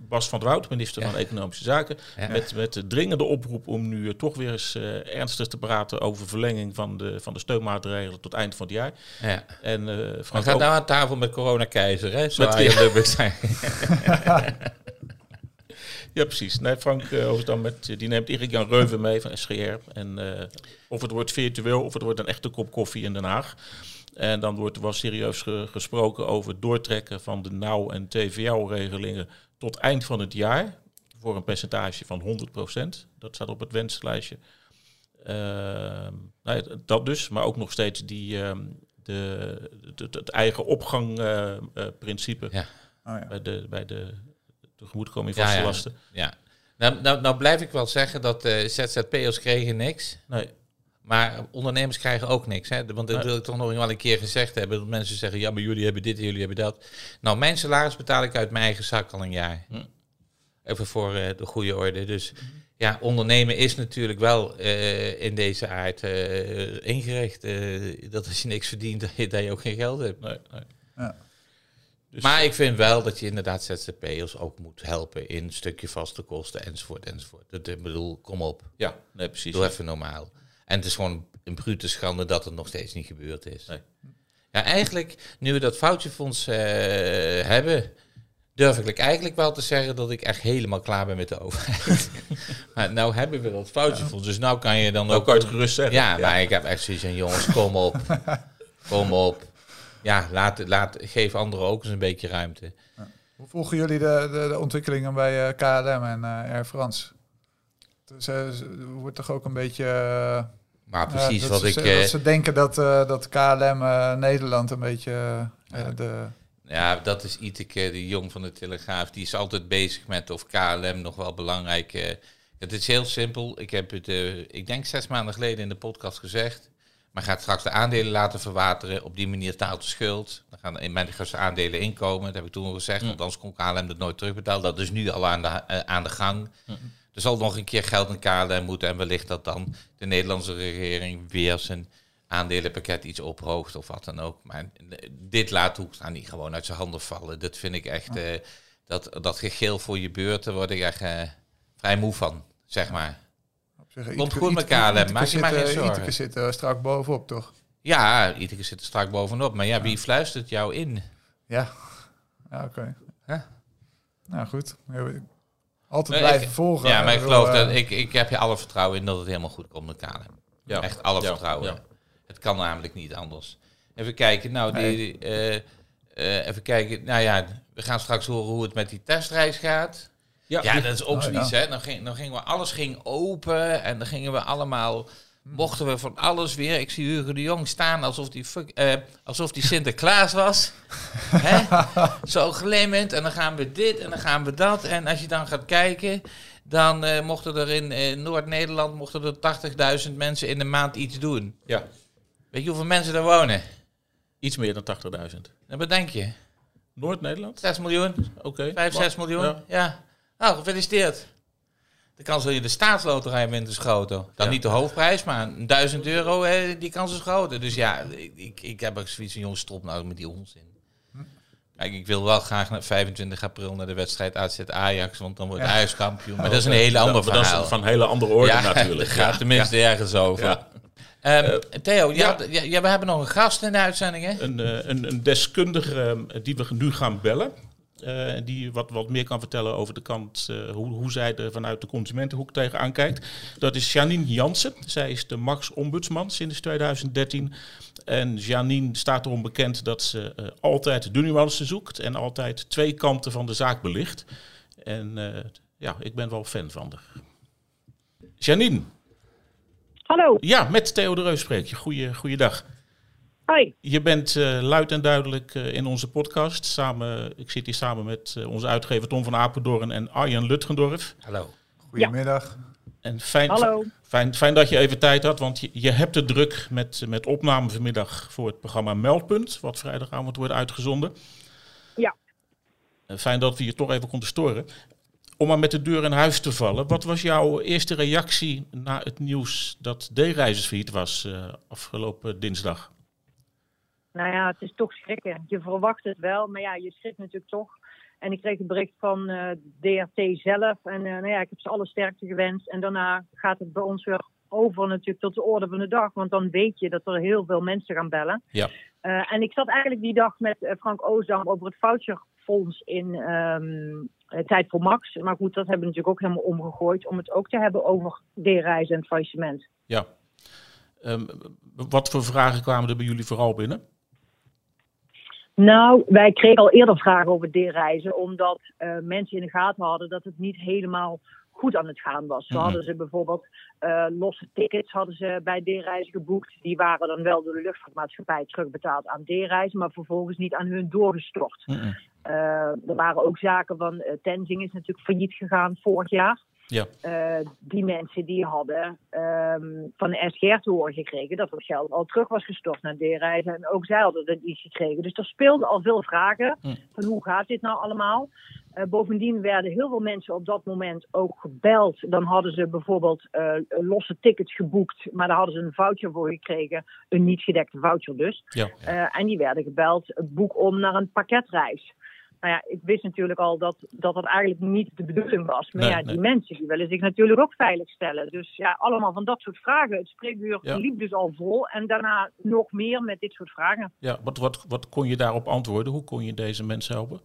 Bas van der Wout, minister van Economische Zaken. Met, met de dringende oproep om nu toch weer eens ernstig te praten over verlenging van de, van de steunmaatregelen tot eind van het jaar. Ja. En, Frank gaat nou aan tafel met corona-keizer, hè? Zo met, zijn. Ja, precies. Nee, Frank uh, dan met, die neemt Erik Jan Reuven mee van SGR. En uh, of het wordt virtueel of het wordt een echte kop koffie in Den Haag. En dan wordt er wel serieus gesproken over het doortrekken van de nauw- en TVL-regelingen tot eind van het jaar. Voor een percentage van 100%. Dat staat op het wenslijstje. Uh, nou, dat dus, maar ook nog steeds die, ehm, de, het eigen opgangprincipe ja. Oh ja. bij, de, bij de tegemoetkoming van ja, lasten. Ja. Nou, nou, nou blijf ik wel zeggen dat uh, eh, ZZP'ers kregen niks. Nee. Maar ondernemers krijgen ook niks. Hè? Want dat wil ik toch nog wel een keer gezegd hebben. Dat mensen zeggen, ja, maar jullie hebben dit en jullie hebben dat. Nou, mijn salaris betaal ik uit mijn eigen zak al een jaar. Hm. Even voor uh, de goede orde. Dus hm. ja, ondernemen is natuurlijk wel uh, in deze aard ingericht. dat als je niks verdient, dat je, dat je ook geen geld hebt. Nee, nee. Ja. Dus maar ik vind wel dat je inderdaad ZZP'ers ook moet helpen in een stukje vaste kosten enzovoort enzovoort. Dat, ik bedoel, kom op. Ja, nee, precies. Doe even normaal. En het is gewoon een brute schande dat het nog steeds niet gebeurd is. Nee. Ja, eigenlijk, nu we dat foutjefonds uh, hebben, durf ik eigenlijk wel te zeggen dat ik echt helemaal klaar ben met de overheid. maar nou hebben we dat foutjefonds, dus nou kan je dan nou ook... kan je het gerust zeggen. Ja, maar ik heb echt zoiets van, jongens, kom op. kom op ja, laat, laat, geef anderen ook eens een beetje ruimte. Hoe volgen jullie de, de, de ontwikkelingen bij uh, KLM en uh, Air France? Dus, uh, wordt toch ook een beetje... maar precies wat ze, ik... dat ze denken dat, dat KLM Nederland een beetje de... Ja, dat is Iteke, de jong van de Telegraaf. Die is altijd bezig met of KLM nog wel belangrijk... het is heel simpel. Ik heb het, ik denk zes maanden geleden in de podcast gezegd. Maar gaat straks de aandelen laten verwateren. Op die manier taalt de schuld. Dan gaan in mijn aandelen inkomen. Dat heb ik toen al gezegd. Want anders kon KLM dat nooit terugbetalen. Dat is nu al aan de, uh, aan de gang. Er zal nog een keer geld in KLM moeten. En wellicht dat dan de Nederlandse regering weer zijn aandelenpakket iets ophoogt of wat dan ook. Maar dit laat Hoekstra niet gewoon uit zijn handen vallen. Dat vind ik echt... Uh, dat, dat gegeel voor je beurt, daar word ik echt uh, vrij moe van, zeg maar. Komt goed met KLM, maak je maar geen zorgen. Iteke zit er strak bovenop, toch? Ja, Iteke zit er strak bovenop. Maar ja, wie fluistert jou in? Ja, ja oké. Okay. Nou goed, altijd blijven volgen. Ja, maar ik geloof dat ik, ik heb je alle vertrouwen in dat het helemaal goed komt met KLM. Ja. Echt alle vertrouwen. Ja. Het kan namelijk niet anders. Even kijken, nou, die, uh, uh, even kijken. Nou ja, we gaan straks horen hoe het met die testreis gaat. Ja, ja dat is ook oh, zoiets. Hè? Dan, ging, dan gingen we, alles ging open en dan gingen we allemaal, mochten we van alles weer. Ik zie Hugo de Jong staan alsof die, uh, alsof die Sinterklaas was. hè? Zo glimmend en dan gaan we dit en dan gaan we dat. En als je dan gaat kijken, dan uh, mochten er in uh, Noord-Nederland mochten er 80.000 mensen in de maand iets doen. Ja. Weet je hoeveel mensen er wonen? Iets meer dan 80.000. En wat denk je? Noord-Nederland? 6 miljoen. Oké. Okay. 5, 6 miljoen. ja. ja. Nou, gefeliciteerd. De kans dat je de staatsloterij wint is groter. Dan niet de hoofdprijs, maar 1000 euro, hè, die kans is groter. Dus ja, ik, ik heb ook zoiets van, jongens, stop nou met die onzin. Kijk, ik wil wel graag naar 25 april naar de wedstrijd AZ Ajax, want dan wordt ja. Ajax kampioen. Maar dat is een hele andere verhaal. Dat is van een hele andere orde ja, natuurlijk. gaat tenminste ergens over. Um, Theo, ja, ja, we hebben nog een gast in de uitzending, hè? Een, uh, een, een deskundige uh, die we nu gaan bellen. Uh, die wat, wat meer kan vertellen over de kant, uh, hoe, hoe zij er vanuit de consumentenhoek tegenaan kijkt. Dat is Janine Jansen. Zij is de Max Ombudsman sinds 2013. En Janine staat erom bekend dat ze uh, altijd de nuance zoekt en altijd twee kanten van de zaak belicht. En ja, ik ben wel fan van haar. Janine. Hallo. Ja, met Theo de Reus spreek je. Goeie, goeiedag. Hoi. Je bent uh, luid en duidelijk uh, in onze podcast. Samen, ik zit hier samen met uh, onze uitgever Tom van Apeldoorn en Arjen Lutgendorf. Hallo. Goedemiddag. En fijn, Hallo. Fijn, fijn dat je even tijd had, want je, je hebt het druk met, met opname vanmiddag voor het programma Meldpunt, wat vrijdagavond wordt uitgezonden. Ja. Fijn dat we je toch even konden storen. om maar met de deur in huis te vallen. Wat was jouw eerste reactie na het nieuws dat D-reizers failliet was uh, afgelopen dinsdag? Nou ja, het is toch schrikken. Je verwacht het wel, maar ja, je schrikt natuurlijk toch. En ik kreeg een bericht van uh, eh, DRT zelf. En uh, nou ja, ik heb ze alle sterkte gewenst. En daarna gaat het bij ons weer over natuurlijk tot de orde van de dag. Want dan weet je dat er heel veel mensen gaan bellen. Ja. Uh, en ik zat eigenlijk die dag met Frank Oosdam over het voucherfonds in um, Tijd voor Max. Maar goed, dat hebben we natuurlijk ook helemaal omgegooid. Om het ook te hebben over D-reizen en faillissement. Ja. Um, wat voor vragen kwamen er bij jullie vooral binnen? Nou, wij kregen al eerder vragen over D-reizen, omdat uh, mensen in de gaten hadden dat het niet helemaal goed aan het gaan was. Zo mhm. hadden ze bijvoorbeeld uh, losse tickets hadden ze bij D-reizen geboekt. Die waren dan wel door de luchtvaartmaatschappij terugbetaald aan D-reizen, maar vervolgens niet aan hun doorgestort. -hmm. uh, er waren ook zaken van Tenzing is natuurlijk failliet gegaan vorig jaar. Ja. Uh, die mensen die hadden um, van de SGR te horen gekregen dat het geld al terug was gestort naar D-reizen. En ook zij hadden het iets gekregen. Dus er speelden al veel vragen hm. van hoe gaat dit nou allemaal. Uh, bovendien werden heel veel mensen op dat moment ook gebeld. Dan hadden ze bijvoorbeeld uh, losse tickets geboekt, maar daar hadden ze een voucher voor gekregen. Een niet gedekte voucher dus. Ja. en die werden gebeld, boek om naar een pakketreis nou ja, ik wist natuurlijk al dat, dat dat eigenlijk niet de bedoeling was. Maar ja, die mensen die willen zich natuurlijk ook veilig stellen. Dus ja, allemaal van dat soort vragen. Het spreekuur liep dus al vol. En daarna nog meer met dit soort vragen. Ja, wat, wat, wat kon je daarop antwoorden? Hoe kon je deze mensen helpen?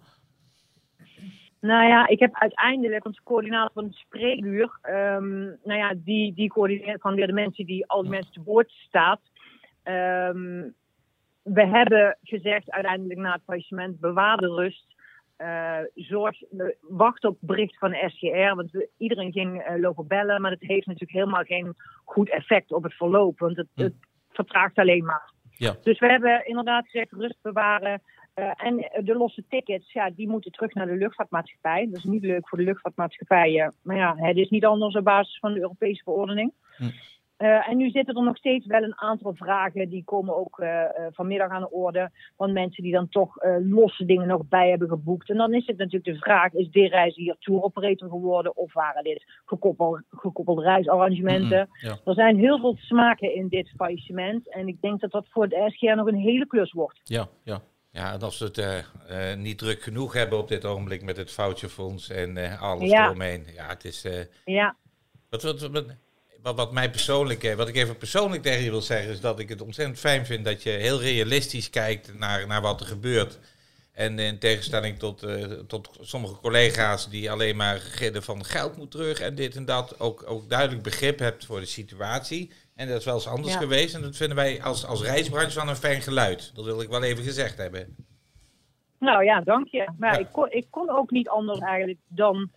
Nou ja, ik heb uiteindelijk onze coördinator van het spreekuur. Um, nou ja, die, die coördineert van weer de mensen die al die mensen te woord staat. Um, we hebben gezegd uiteindelijk na het faillissement bewaar de rust. Uh, zorg, wacht op bericht van de SGR. Want we, iedereen ging uh, lopen bellen. Maar het heeft natuurlijk helemaal geen goed effect op het verloop. Want het, hm. het vertraagt alleen maar. Ja. Dus we hebben inderdaad gezegd rust bewaren. Uh, en de losse tickets, ja, die moeten terug naar de luchtvaartmaatschappij. Dat is niet leuk voor de luchtvaartmaatschappijen. Maar ja, het is niet anders op basis van de Europese verordening. Hm. Uh, en nu zitten er nog steeds wel een aantal vragen. Die komen ook uh, uh, vanmiddag aan de orde. Van mensen die dan toch losse dingen nog bij hebben geboekt. En dan is het natuurlijk de vraag: is dit reis hier tour operator geworden? Of waren dit gekoppeld, gekoppelde reisarrangementen? Mm ja. Er zijn heel veel smaken in dit faillissement. En ik denk dat dat voor de SGR nog een hele klus wordt. Ja, ja. Ja, en als we het uh, uh, niet druk genoeg hebben op dit ogenblik met het foutjefonds en uh, alles ja. eromheen. Ja, het is. ja. Wat, wat, wat, wat, wat mij persoonlijk, eh, wat ik even persoonlijk tegen je wil zeggen, is dat ik het ontzettend fijn vind dat je heel realistisch kijkt naar, naar wat er gebeurt. En in tegenstelling tot, uh, tot sommige collega's die alleen maar gillen van geld moet terug en dit en dat, ook, ook duidelijk begrip hebt voor de situatie. En dat is wel eens anders geweest. En dat vinden wij als, als reisbranche wel een fijn geluid. Dat wil ik wel even gezegd hebben. Nou ja, dank je. Maar ja. ik, kon, ik kon ook niet anders eigenlijk dan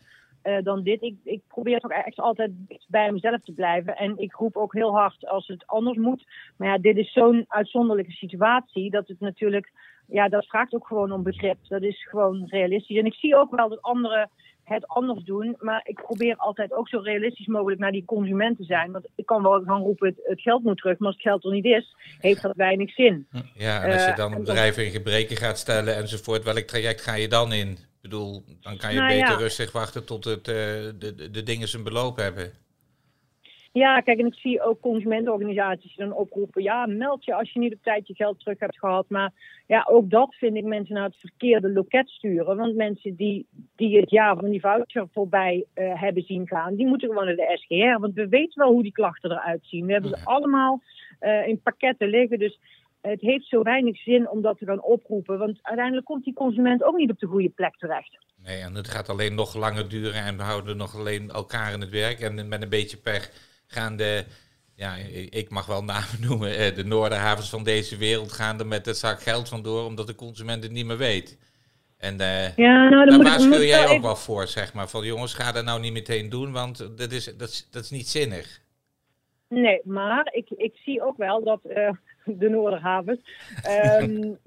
uh, dan dit. Ik, ik probeer toch echt altijd bij mezelf te blijven. En ik roep ook heel hard als het anders moet. Maar ja, dit is zo'n uitzonderlijke situatie dat het natuurlijk, ja, dat vraagt ook gewoon om begrip. Dat is gewoon realistisch. En ik zie ook wel dat anderen het anders doen. Maar ik probeer altijd ook zo realistisch mogelijk naar die consument te zijn. Want ik kan wel gaan roepen, het, het geld moet terug. Maar als het geld er niet is, heeft dat weinig zin. Ja, en als je dan uh, bedrijven in gebreken gaat stellen enzovoort, welk traject ga je dan in? Ik bedoel, dan kan je nou, beter ja. rustig wachten tot het, uh, de, de dingen zijn beloop hebben. Ja, kijk, en ik zie ook consumentenorganisaties dan oproepen. Ja, meld je als je niet op tijd je geld terug hebt gehad. Maar ja, ook dat vind ik mensen naar het verkeerde loket sturen. Want mensen die, die het jaar van die voucher voorbij uh, hebben zien gaan, die moeten gewoon naar de SGR. Want we weten wel hoe die klachten eruit zien. We hebben ze allemaal uh, in pakketten liggen. Dus het heeft zo weinig zin om dat te gaan oproepen. Want uiteindelijk komt die consument ook niet op de goede plek terecht. Nee, en het gaat alleen nog langer duren en we houden nog alleen elkaar in het werk. En met een beetje pech gaan de, ja, ik mag wel namen noemen, eh, de Noorderhavens van deze wereld gaan er met het zak geld vandoor, omdat de consument het niet meer weet. En uh, ja, nou, dan daar waarschuw jij ook even... wel voor, zeg maar. Van jongens, ga dat nou niet meteen doen, want dat is, dat is, dat is niet zinnig. Nee, maar ik, ik zie ook wel dat uh, de Noorderhavens. um,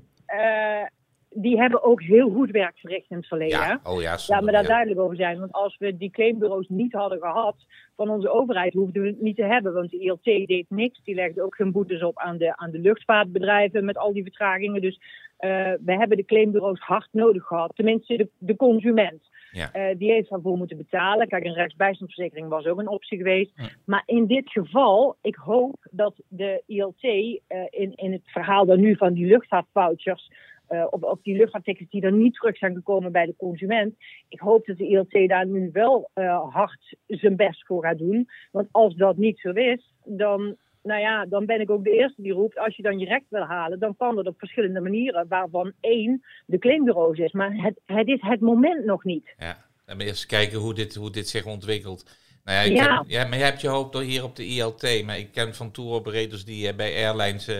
die hebben ook heel goed werk verricht in het verleden. Ja, oh ja, Laat me daar duidelijk over zijn. Want als we die claimbureaus niet hadden gehad van onze overheid, hoefden we het niet te hebben. Want de ILT deed niks. Die legde ook geen boetes op aan de, aan de luchtvaartbedrijven met al die vertragingen. Dus uh, we hebben de claimbureaus hard nodig gehad. Tenminste, de, de consument. Ja. Uh, die heeft daarvoor moeten betalen. Kijk, een rechtsbijstandsverzekering was ook een optie geweest. Maar in dit geval, ik hoop dat de ILT uh, eh, in, in het verhaal dan nu van die luchtvaartvouchers uh, op, op die luchtvaarttickets die dan niet terug zijn gekomen bij de consument. Ik hoop dat de ILT daar nu wel hard zijn best voor gaat doen. Want als dat niet zo is, dan, nou ja, dan ben ik ook de eerste die roept... als je dan je recht wil halen, dan kan dat op verschillende manieren... waarvan één de claimbureaus is. Maar het, het is het moment nog niet. Ja, dan moet eerst kijken hoe dit, hoe dit zich ontwikkelt. Nou ja, ja. ja, maar jij hebt je hoop door hier op de ILT. Maar ik ken van tour operators die bij airlines... Uh,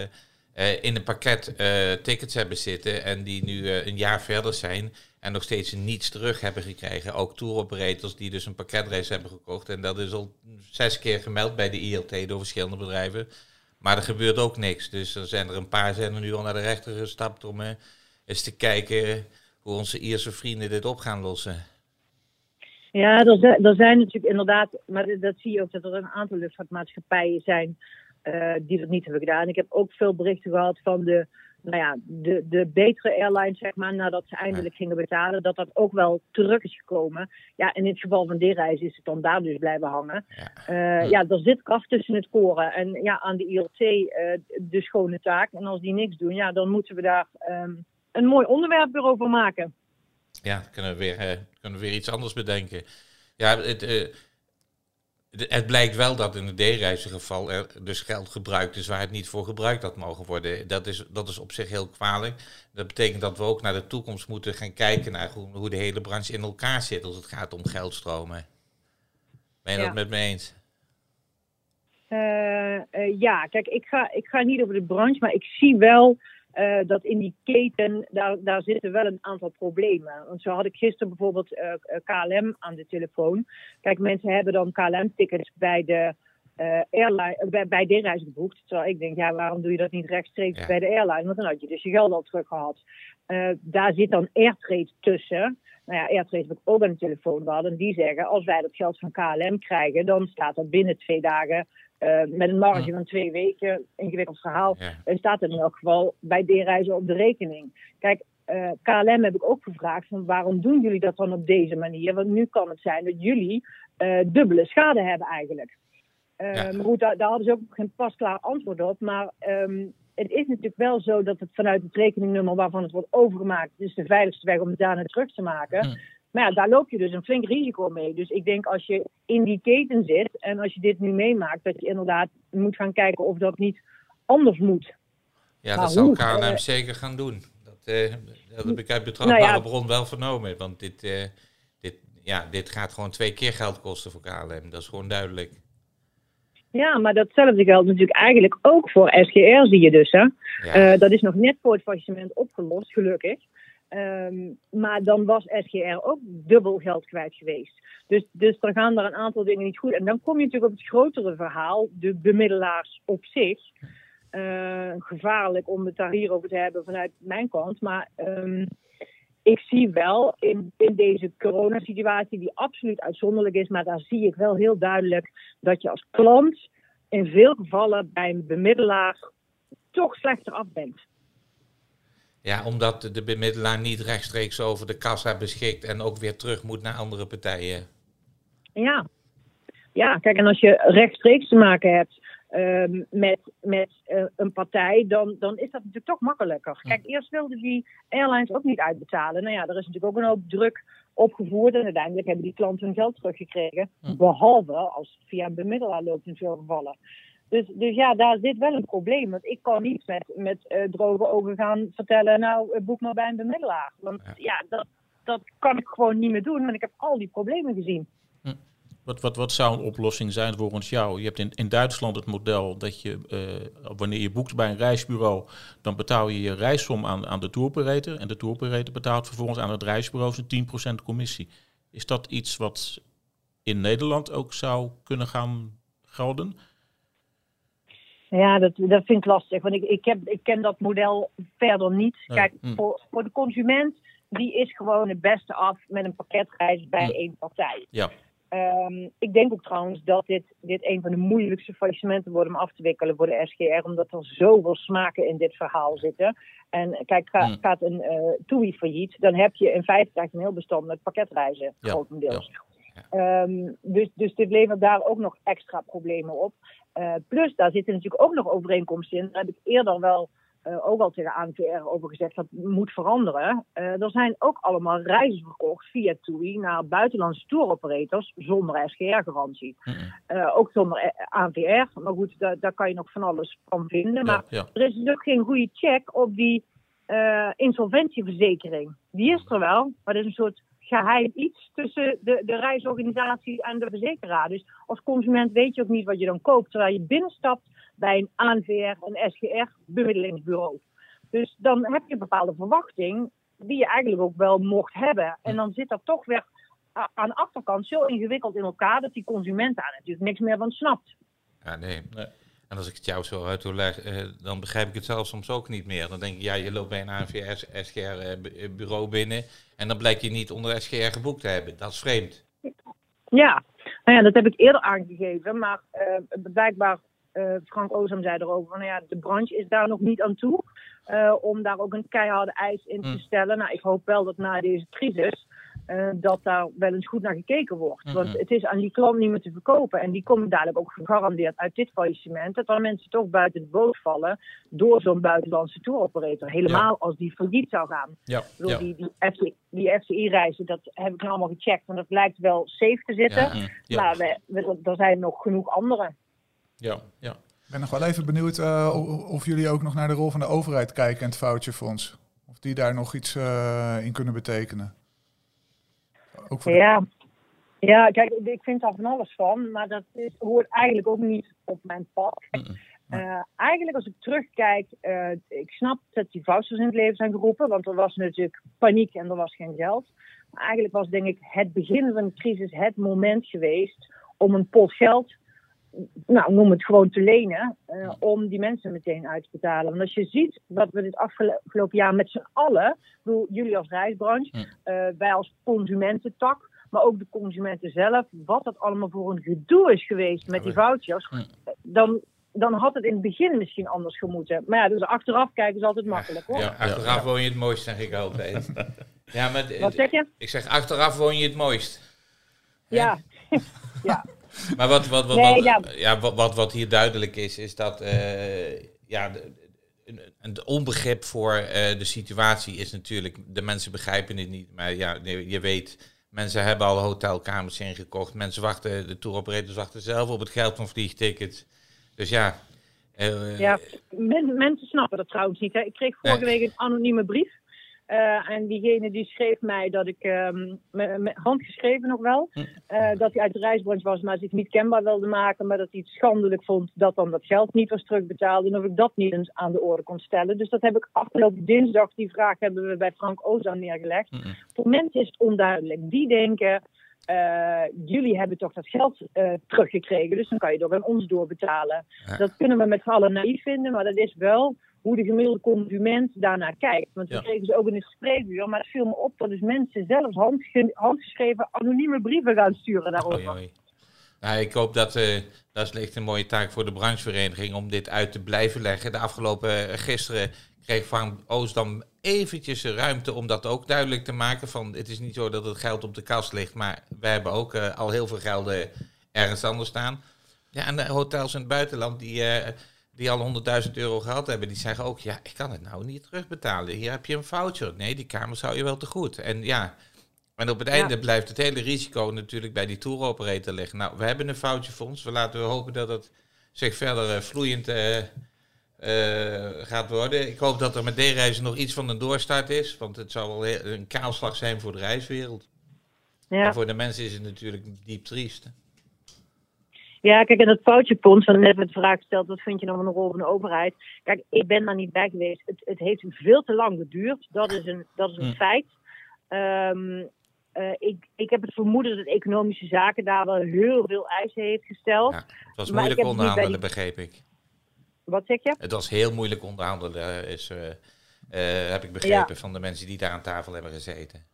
uh, in een pakket uh, tickets hebben zitten en die nu uh, een jaar verder zijn en nog steeds niets terug hebben gekregen. Ook tour operators die dus een pakketreis hebben gekocht en dat is al zes keer gemeld bij de ILT door verschillende bedrijven. Maar er gebeurt ook niks. Dus er zijn er een paar zijn er nu al naar de rechter gestapt om eens te kijken hoe onze Ierse vrienden dit op gaan lossen. Ja, er, er zijn natuurlijk inderdaad, maar dat zie je ook dat er een aantal luchtvaartmaatschappijen zijn uh, die dat niet hebben gedaan. Ik heb ook veel berichten gehad van de, nou ja, de, de betere airlines, zeg maar, nadat ze eindelijk gingen betalen, dat dat ook wel terug is gekomen. Ja, in het geval van die reis is het dan daar dus blijven hangen. Ja, uh, ja er zit kracht tussen het koren. En ja, aan de ILT uh, de schone taak. En als die niks doen, ja, dan moeten we daar um, een mooi onderwerp weer over maken. Ja, kunnen we weer, kunnen we weer iets anders bedenken. Ja, het het blijkt wel dat in het D-reizengeval er dus geld gebruikt is waar het niet voor gebruikt had mogen worden. Dat is, dat is op zich heel kwalijk. Dat betekent dat we ook naar de toekomst moeten gaan kijken naar hoe, hoe de hele branche in elkaar zit als het gaat om geldstromen. Ben je dat met me eens? Uh, uh, ja, kijk, ik ga, ik ga niet over de branche, maar ik zie wel uh, dat in die keten, daar, daar zitten wel een aantal problemen. Want zo had ik gisteren bijvoorbeeld uh, eh, eh, KLM aan de telefoon. Kijk, mensen hebben dan KLM-tickets bij de uh, airline, bij, bij de reis geboekt. Terwijl ik denk, ja, waarom doe je dat niet rechtstreeks bij de airline? Want dan had je dus je geld al terug gehad. Uh, daar zit dan Airtrade tussen. Nou ja, Airtrade heb ik ook aan de telefoon gehad. En die zeggen, als wij dat geld van KLM krijgen, dan staat dat binnen twee dagen uh, met een marge van twee weken, ingewikkeld verhaal, ja. staat er in elk geval bij D-reizen op de rekening. Kijk, uh, KLM heb ik ook gevraagd van waarom doen jullie dat dan op deze manier? Want nu kan het zijn dat jullie uh, dubbele schade hebben eigenlijk. Ja. Maar goed, daar, daar, hadden ze ook geen pasklaar antwoord op. Maar um, het is natuurlijk wel zo dat het vanuit het rekeningnummer waarvan het wordt overgemaakt, is de veiligste weg om het daarna terug te maken. Maar ja, daar loop je dus een flink risico mee. Dus ik denk als je in die keten zit en als je dit nu meemaakt, dat je inderdaad moet gaan kijken of dat niet anders moet. Ja, dat zal KLM uh, zeker gaan doen. Dat, uh, dat heb ik uit betrouwbare nou ja, bron wel vernomen. Want dit, uh, dit, ja, dit gaat gewoon twee keer geld kosten voor KLM. Dat is gewoon duidelijk. Ja, maar datzelfde geldt natuurlijk eigenlijk ook voor SGR, zie je dus. Hè? Ja. dat is nog net voor het faillissement opgelost, gelukkig. Um, maar dan was SGR ook dubbel geld kwijt geweest. Dus, dus er gaan er een aantal dingen niet goed. En dan kom je natuurlijk op het grotere verhaal, de bemiddelaars op zich. Uh, gevaarlijk om het daar hier over te hebben vanuit mijn kant. Maar um, ik zie wel in, in deze coronasituatie, die absoluut uitzonderlijk is, maar daar zie ik wel heel duidelijk dat je als klant in veel gevallen bij een bemiddelaar toch slechter af bent. Ja, omdat de bemiddelaar niet rechtstreeks over de kassa beschikt en ook weer terug moet naar andere partijen. Ja, ja kijk, en als je rechtstreeks te maken hebt uh, met, met uh, een partij, dan, dan is dat natuurlijk toch makkelijker. Kijk, eerst wilden die airlines ook niet uitbetalen. Nou ja, er is natuurlijk ook een hoop druk opgevoerd en uiteindelijk hebben die klanten hun geld teruggekregen. Behalve als via een bemiddelaar loopt in veel gevallen. Dus, dus ja, daar zit wel een probleem. Want ik kan niet met, met uh, droge ogen gaan vertellen, nou, uh, boek maar bij een bemiddelaar. Want ja, ja dat, dat kan ik gewoon niet meer doen, want ik heb al die problemen gezien. Hm. Wat, wat, wat zou een oplossing zijn volgens jou? Je hebt in, in Duitsland het model dat je, uh, wanneer je boekt bij een reisbureau, dan betaal je je reissom aan, aan de touroperator. En de touroperator betaalt vervolgens aan het reisbureau zijn 10% commissie. Is dat iets wat in Nederland ook zou kunnen gaan gelden? Ja, dat, dat vind ik lastig. Want ik, ik, heb, ik ken dat model verder niet. Kijk, hm. voor, voor de consument, die is gewoon het beste af met een pakketreis bij hm. één partij. Ja. Um, ik denk ook trouwens dat dit, dit een van de moeilijkste faillissementen wordt om af te wikkelen voor de SGR, omdat er zoveel smaken in dit verhaal zitten. En kijk, ga, hm. gaat een uh, TUI failliet, dan heb je in feite een heel bestand met pakketreizen, ja. grotendeels. Ja. Um, dus, dus dit levert daar ook nog extra problemen op. Uh, plus, daar zitten natuurlijk ook nog overeenkomsten in. Daar heb ik eerder wel uh, ook al tegen ANVR over gezegd dat moet veranderen. Uh, er zijn ook allemaal reizen verkocht via TUI naar buitenlandse touroperators zonder SGR-garantie. uh, ook zonder ANVR. Maar goed, daar, daar, kan je nog van alles van vinden. Maar ja, ja. er is dus ook geen goede check op die insolventieverzekering. Die is er wel, maar dat is een soort geheim iets tussen de, de reisorganisatie en de verzekeraar. Dus als consument weet je ook niet wat je dan koopt. Terwijl je binnenstapt bij een ANVR, een SGR, bemiddelingsbureau. Dus dan heb je een bepaalde verwachting die je eigenlijk ook wel mocht hebben. En dan zit dat toch weer aan de achterkant zo ingewikkeld in elkaar dat die consument daar natuurlijk niks meer van snapt. Ja, nee. nee. En als ik het jou zo uitleg, eh, dan begrijp ik het zelf soms ook niet meer. Dan denk ik, ja, je loopt bij een ANVR, SGR-bureau eh, binnen en dan blijkt je niet onder SGR geboekt te hebben. Dat is vreemd. Ja, nou ja, dat heb ik eerder aangegeven, maar uh, blijkbaar, uh, Frank Ozam zei erover, van, nou ja, de branche is daar nog niet aan toe uh, om daar ook een keiharde eis in te hm. stellen. Nou, ik hoop wel dat na deze crisis uh, dat daar wel eens goed naar gekeken wordt. Mm -hmm. Want het is aan die klant niet meer te verkopen. En die komen dadelijk ook gegarandeerd uit dit faillissement. Dat er mensen toch buiten de boot vallen door zo'n buitenlandse touroperator. Helemaal ja. als die failliet zou gaan. Ja. Bedoel, ja. Die, die, FC, die FCI-reizen, dat heb ik nou allemaal gecheckt. En dat lijkt wel safe te zitten. Ja. Maar we, we, er zijn nog genoeg andere. Ja, ja. Ik ben nog wel even benieuwd uh, of jullie ook nog naar de rol van de overheid kijken en het foutjefonds. Of die daar nog iets uh, in kunnen betekenen. Ook voor ja. ja, kijk, ik vind daar van alles van, maar dat is, hoort eigenlijk ook niet op mijn pad. Mm -mm. Uh, eigenlijk als ik terugkijk, uh, ik snap dat die vouchers in het leven zijn geroepen, want er was natuurlijk paniek en er was geen geld. Maar eigenlijk was denk ik het begin van de crisis het moment geweest om een pot geld nou, noem het gewoon te lenen, uh, om die mensen meteen uit te betalen. Want als je ziet wat we dit afgelopen jaar met z'n allen, bedoel, jullie als reisbranche, uh, wij als consumententak, maar ook de consumenten zelf, wat dat allemaal voor een gedoe is geweest met die vouchers, dan, dan had het in het begin misschien anders gemoeten. Maar ja, dus achteraf kijken is altijd makkelijk hoor. Ja, achteraf woon je het mooist, zeg ik altijd. ja, maar wat zeg je? Ik zeg achteraf woon je het mooist. Ja, ja. Maar wat, wat, wat, nee, ja. ja. wat, wat, wat hier duidelijk is, is dat uh, ja, de, een onbegrip voor uh, de situatie is natuurlijk, de mensen begrijpen het niet. Maar ja, je weet, mensen hebben al hotelkamers ingekocht. Mensen wachten, de touroperators wachten zelf op het geld van vliegtickets. Dus ja. Uh, ja, men, mensen snappen dat trouwens niet. Hè. Ik kreeg vorige week een anonieme brief uh, en diegene die schreef mij dat ik, um, met handgeschreven nog wel, uh, dat hij uit de reisbranche was, maar zich niet kenbaar wilde maken, maar dat hij het schandelijk vond dat dan dat geld niet was terugbetaald en of ik dat niet eens aan de orde kon stellen. Dus dat heb ik afgelopen dinsdag, die vraag hebben we bij Frank Ozan neergelegd. Mm -hmm. Voor mensen is het onduidelijk. Die denken, uh, jullie hebben toch dat geld uh, teruggekregen, dus dan kan je toch aan ons doorbetalen. Ja. Dat kunnen we met z'n allen naïef vinden, maar dat is wel hoe de gemiddelde consument daarnaar kijkt. Want we kregen ze ook in het spreekuur, maar het viel me op dat dus mensen zelfs handge handgeschreven anonieme brieven gaan sturen daarover. Oei, oei. Nou, ik hoop dat, uh, dat is echt een mooie taak voor de branchevereniging om dit uit te blijven leggen. De afgelopen uh, gisteren kreeg Van Oostdam eventjes ruimte om dat ook duidelijk te maken. Van, het is niet zo dat het geld op de kast ligt, maar wij hebben ook uh, al heel veel gelden ergens anders staan. Ja, en de hotels in het buitenland die die al 100.000 euro gehad hebben, die zeggen ook, ja, ik kan het nou niet terugbetalen. Hier heb je een voucher. Nee, die kamer zou je wel te goed. En ja, en op het einde ja. blijft het hele risico natuurlijk bij die touroperator liggen. Nou, we hebben een voucherfonds. We laten we hopen dat het zich verder uh, vloeiend uh, uh, gaat worden. Ik hoop dat er met D-reizen nog iets van een doorstart is, want het zou wel een kaalslag zijn voor de reiswereld. Ja. En voor de mensen is het natuurlijk diep triest. Ja, kijk, en dat foutjefonds, van net met de vraag gesteld, wat vind je nou van de rol van de overheid? Kijk, ik ben daar niet bij geweest. Het, het heeft veel te lang geduurd. Dat is een, dat is een feit. Um, uh, ik, ik heb het vermoeden dat economische zaken daar wel heel veel eisen heeft gesteld. Ja, het was moeilijk onderhandelen, begreep ik. Wat zeg je? Het was heel moeilijk onderhandelen, is, heb ik begrepen van de mensen die daar aan tafel hebben gezeten.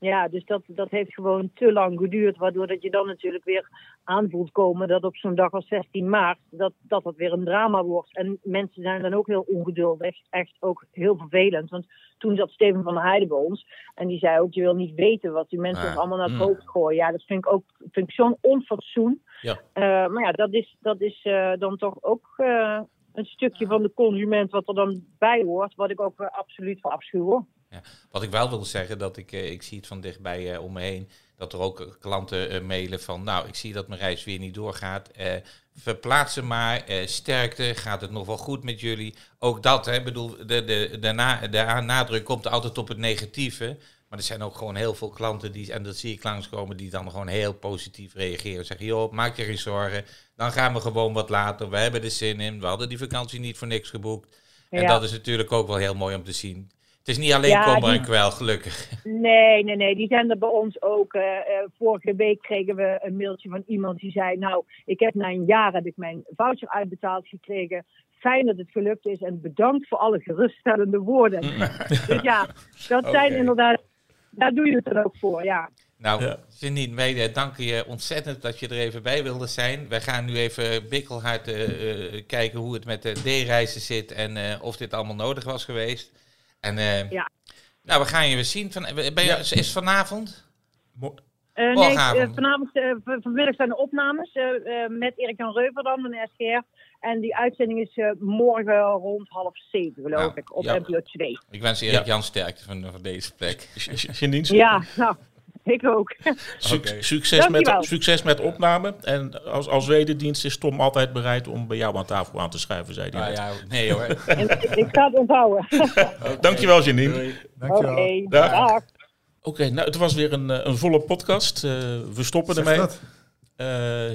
Ja, dus dat, dat heeft gewoon te lang geduurd, waardoor dat je dan natuurlijk weer aanvoelt komen dat op zo'n dag als 16 maart, dat, dat dat weer een drama wordt. En mensen zijn dan ook heel ongeduldig, echt ook heel vervelend. Want toen zat Steven van der Heijden bij ons en die zei ook, je wil niet weten wat die mensen allemaal naar het mm. hoofd gooien. Ja, dat vind ik ook vind ik zo'n onfatsoen. Ja. Uh, maar ja, dat is, dat is uh, dan toch ook... Uh, een stukje van de consument wat er dan bij hoort, wat ik ook absoluut verafschuw. Ja. Wat ik wel wil zeggen, dat ik, eh, ik zie het van dichtbij uh, om me heen, dat er ook klanten uh, mailen van, nou, ik zie dat mijn reis weer niet doorgaat. Verplaats ze maar, sterkte, gaat het nog wel goed met jullie? Ook dat, hè, bedoel, de, de, de, na, de nadruk komt altijd op het negatieve. Maar er zijn ook gewoon heel veel klanten die, en dat zie ik langskomen, die dan gewoon heel positief reageren. Zeggen, joh, maak je geen zorgen, dan gaan we gewoon wat later. We hebben er zin in, we hadden die vakantie niet voor niks geboekt. En dat is natuurlijk ook wel heel mooi om te zien. Het is niet alleen ja, kommer en kwel, gelukkig. Nee, nee, nee. Die zijn er bij ons ook. Uh, vorige week kregen we een mailtje van iemand die zei... Nou, ik heb na een jaar heb ik mijn voucher uitbetaald gekregen. Fijn dat het gelukt is en bedankt voor alle geruststellende woorden. Mm. dus ja, dat zijn inderdaad... Daar doe je het er ook voor, ja. Nou, ja. Janine, wij danken je ontzettend dat je er even bij wilde zijn. Wij gaan nu even bikkelhard uh, kijken hoe het met de D-reizen zit en of dit allemaal nodig was geweest. En uh, ja. nou, we gaan je weer zien. Van, ben je, Is vanavond? Uh, nee, uh, vanavond, vanmiddag zijn de opnames met Erik-Jan Reuver dan, van de SGR. En die uitzending is morgen rond half zeven, geloof nou, ik, op ja. NPO 2. Ik wens Erik-Jan ja. sterkte van, van deze plek. Ja, nou, ik ook. succes, met, succes met opname. En als, als wederdienst is Tom altijd bereid om bij jou aan tafel aan te schuiven, zei hij. Ah, ja, nee hoor. ik ga het onthouden. okay. Dankjewel, Janine. Dankjewel. Okay, dag. Oké, nou het was weer een, eh, een volle podcast. Uh, we stoppen zeg ermee. Uh,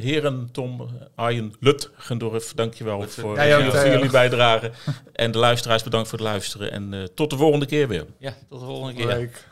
heren Tom, Arjen, Lutgendorf, dankjewel voor, ja, voor jullie bijdrage. en de luisteraars bedankt voor het luisteren. En uh, tot de volgende keer weer. Ja, tot de volgende keer. Leuk.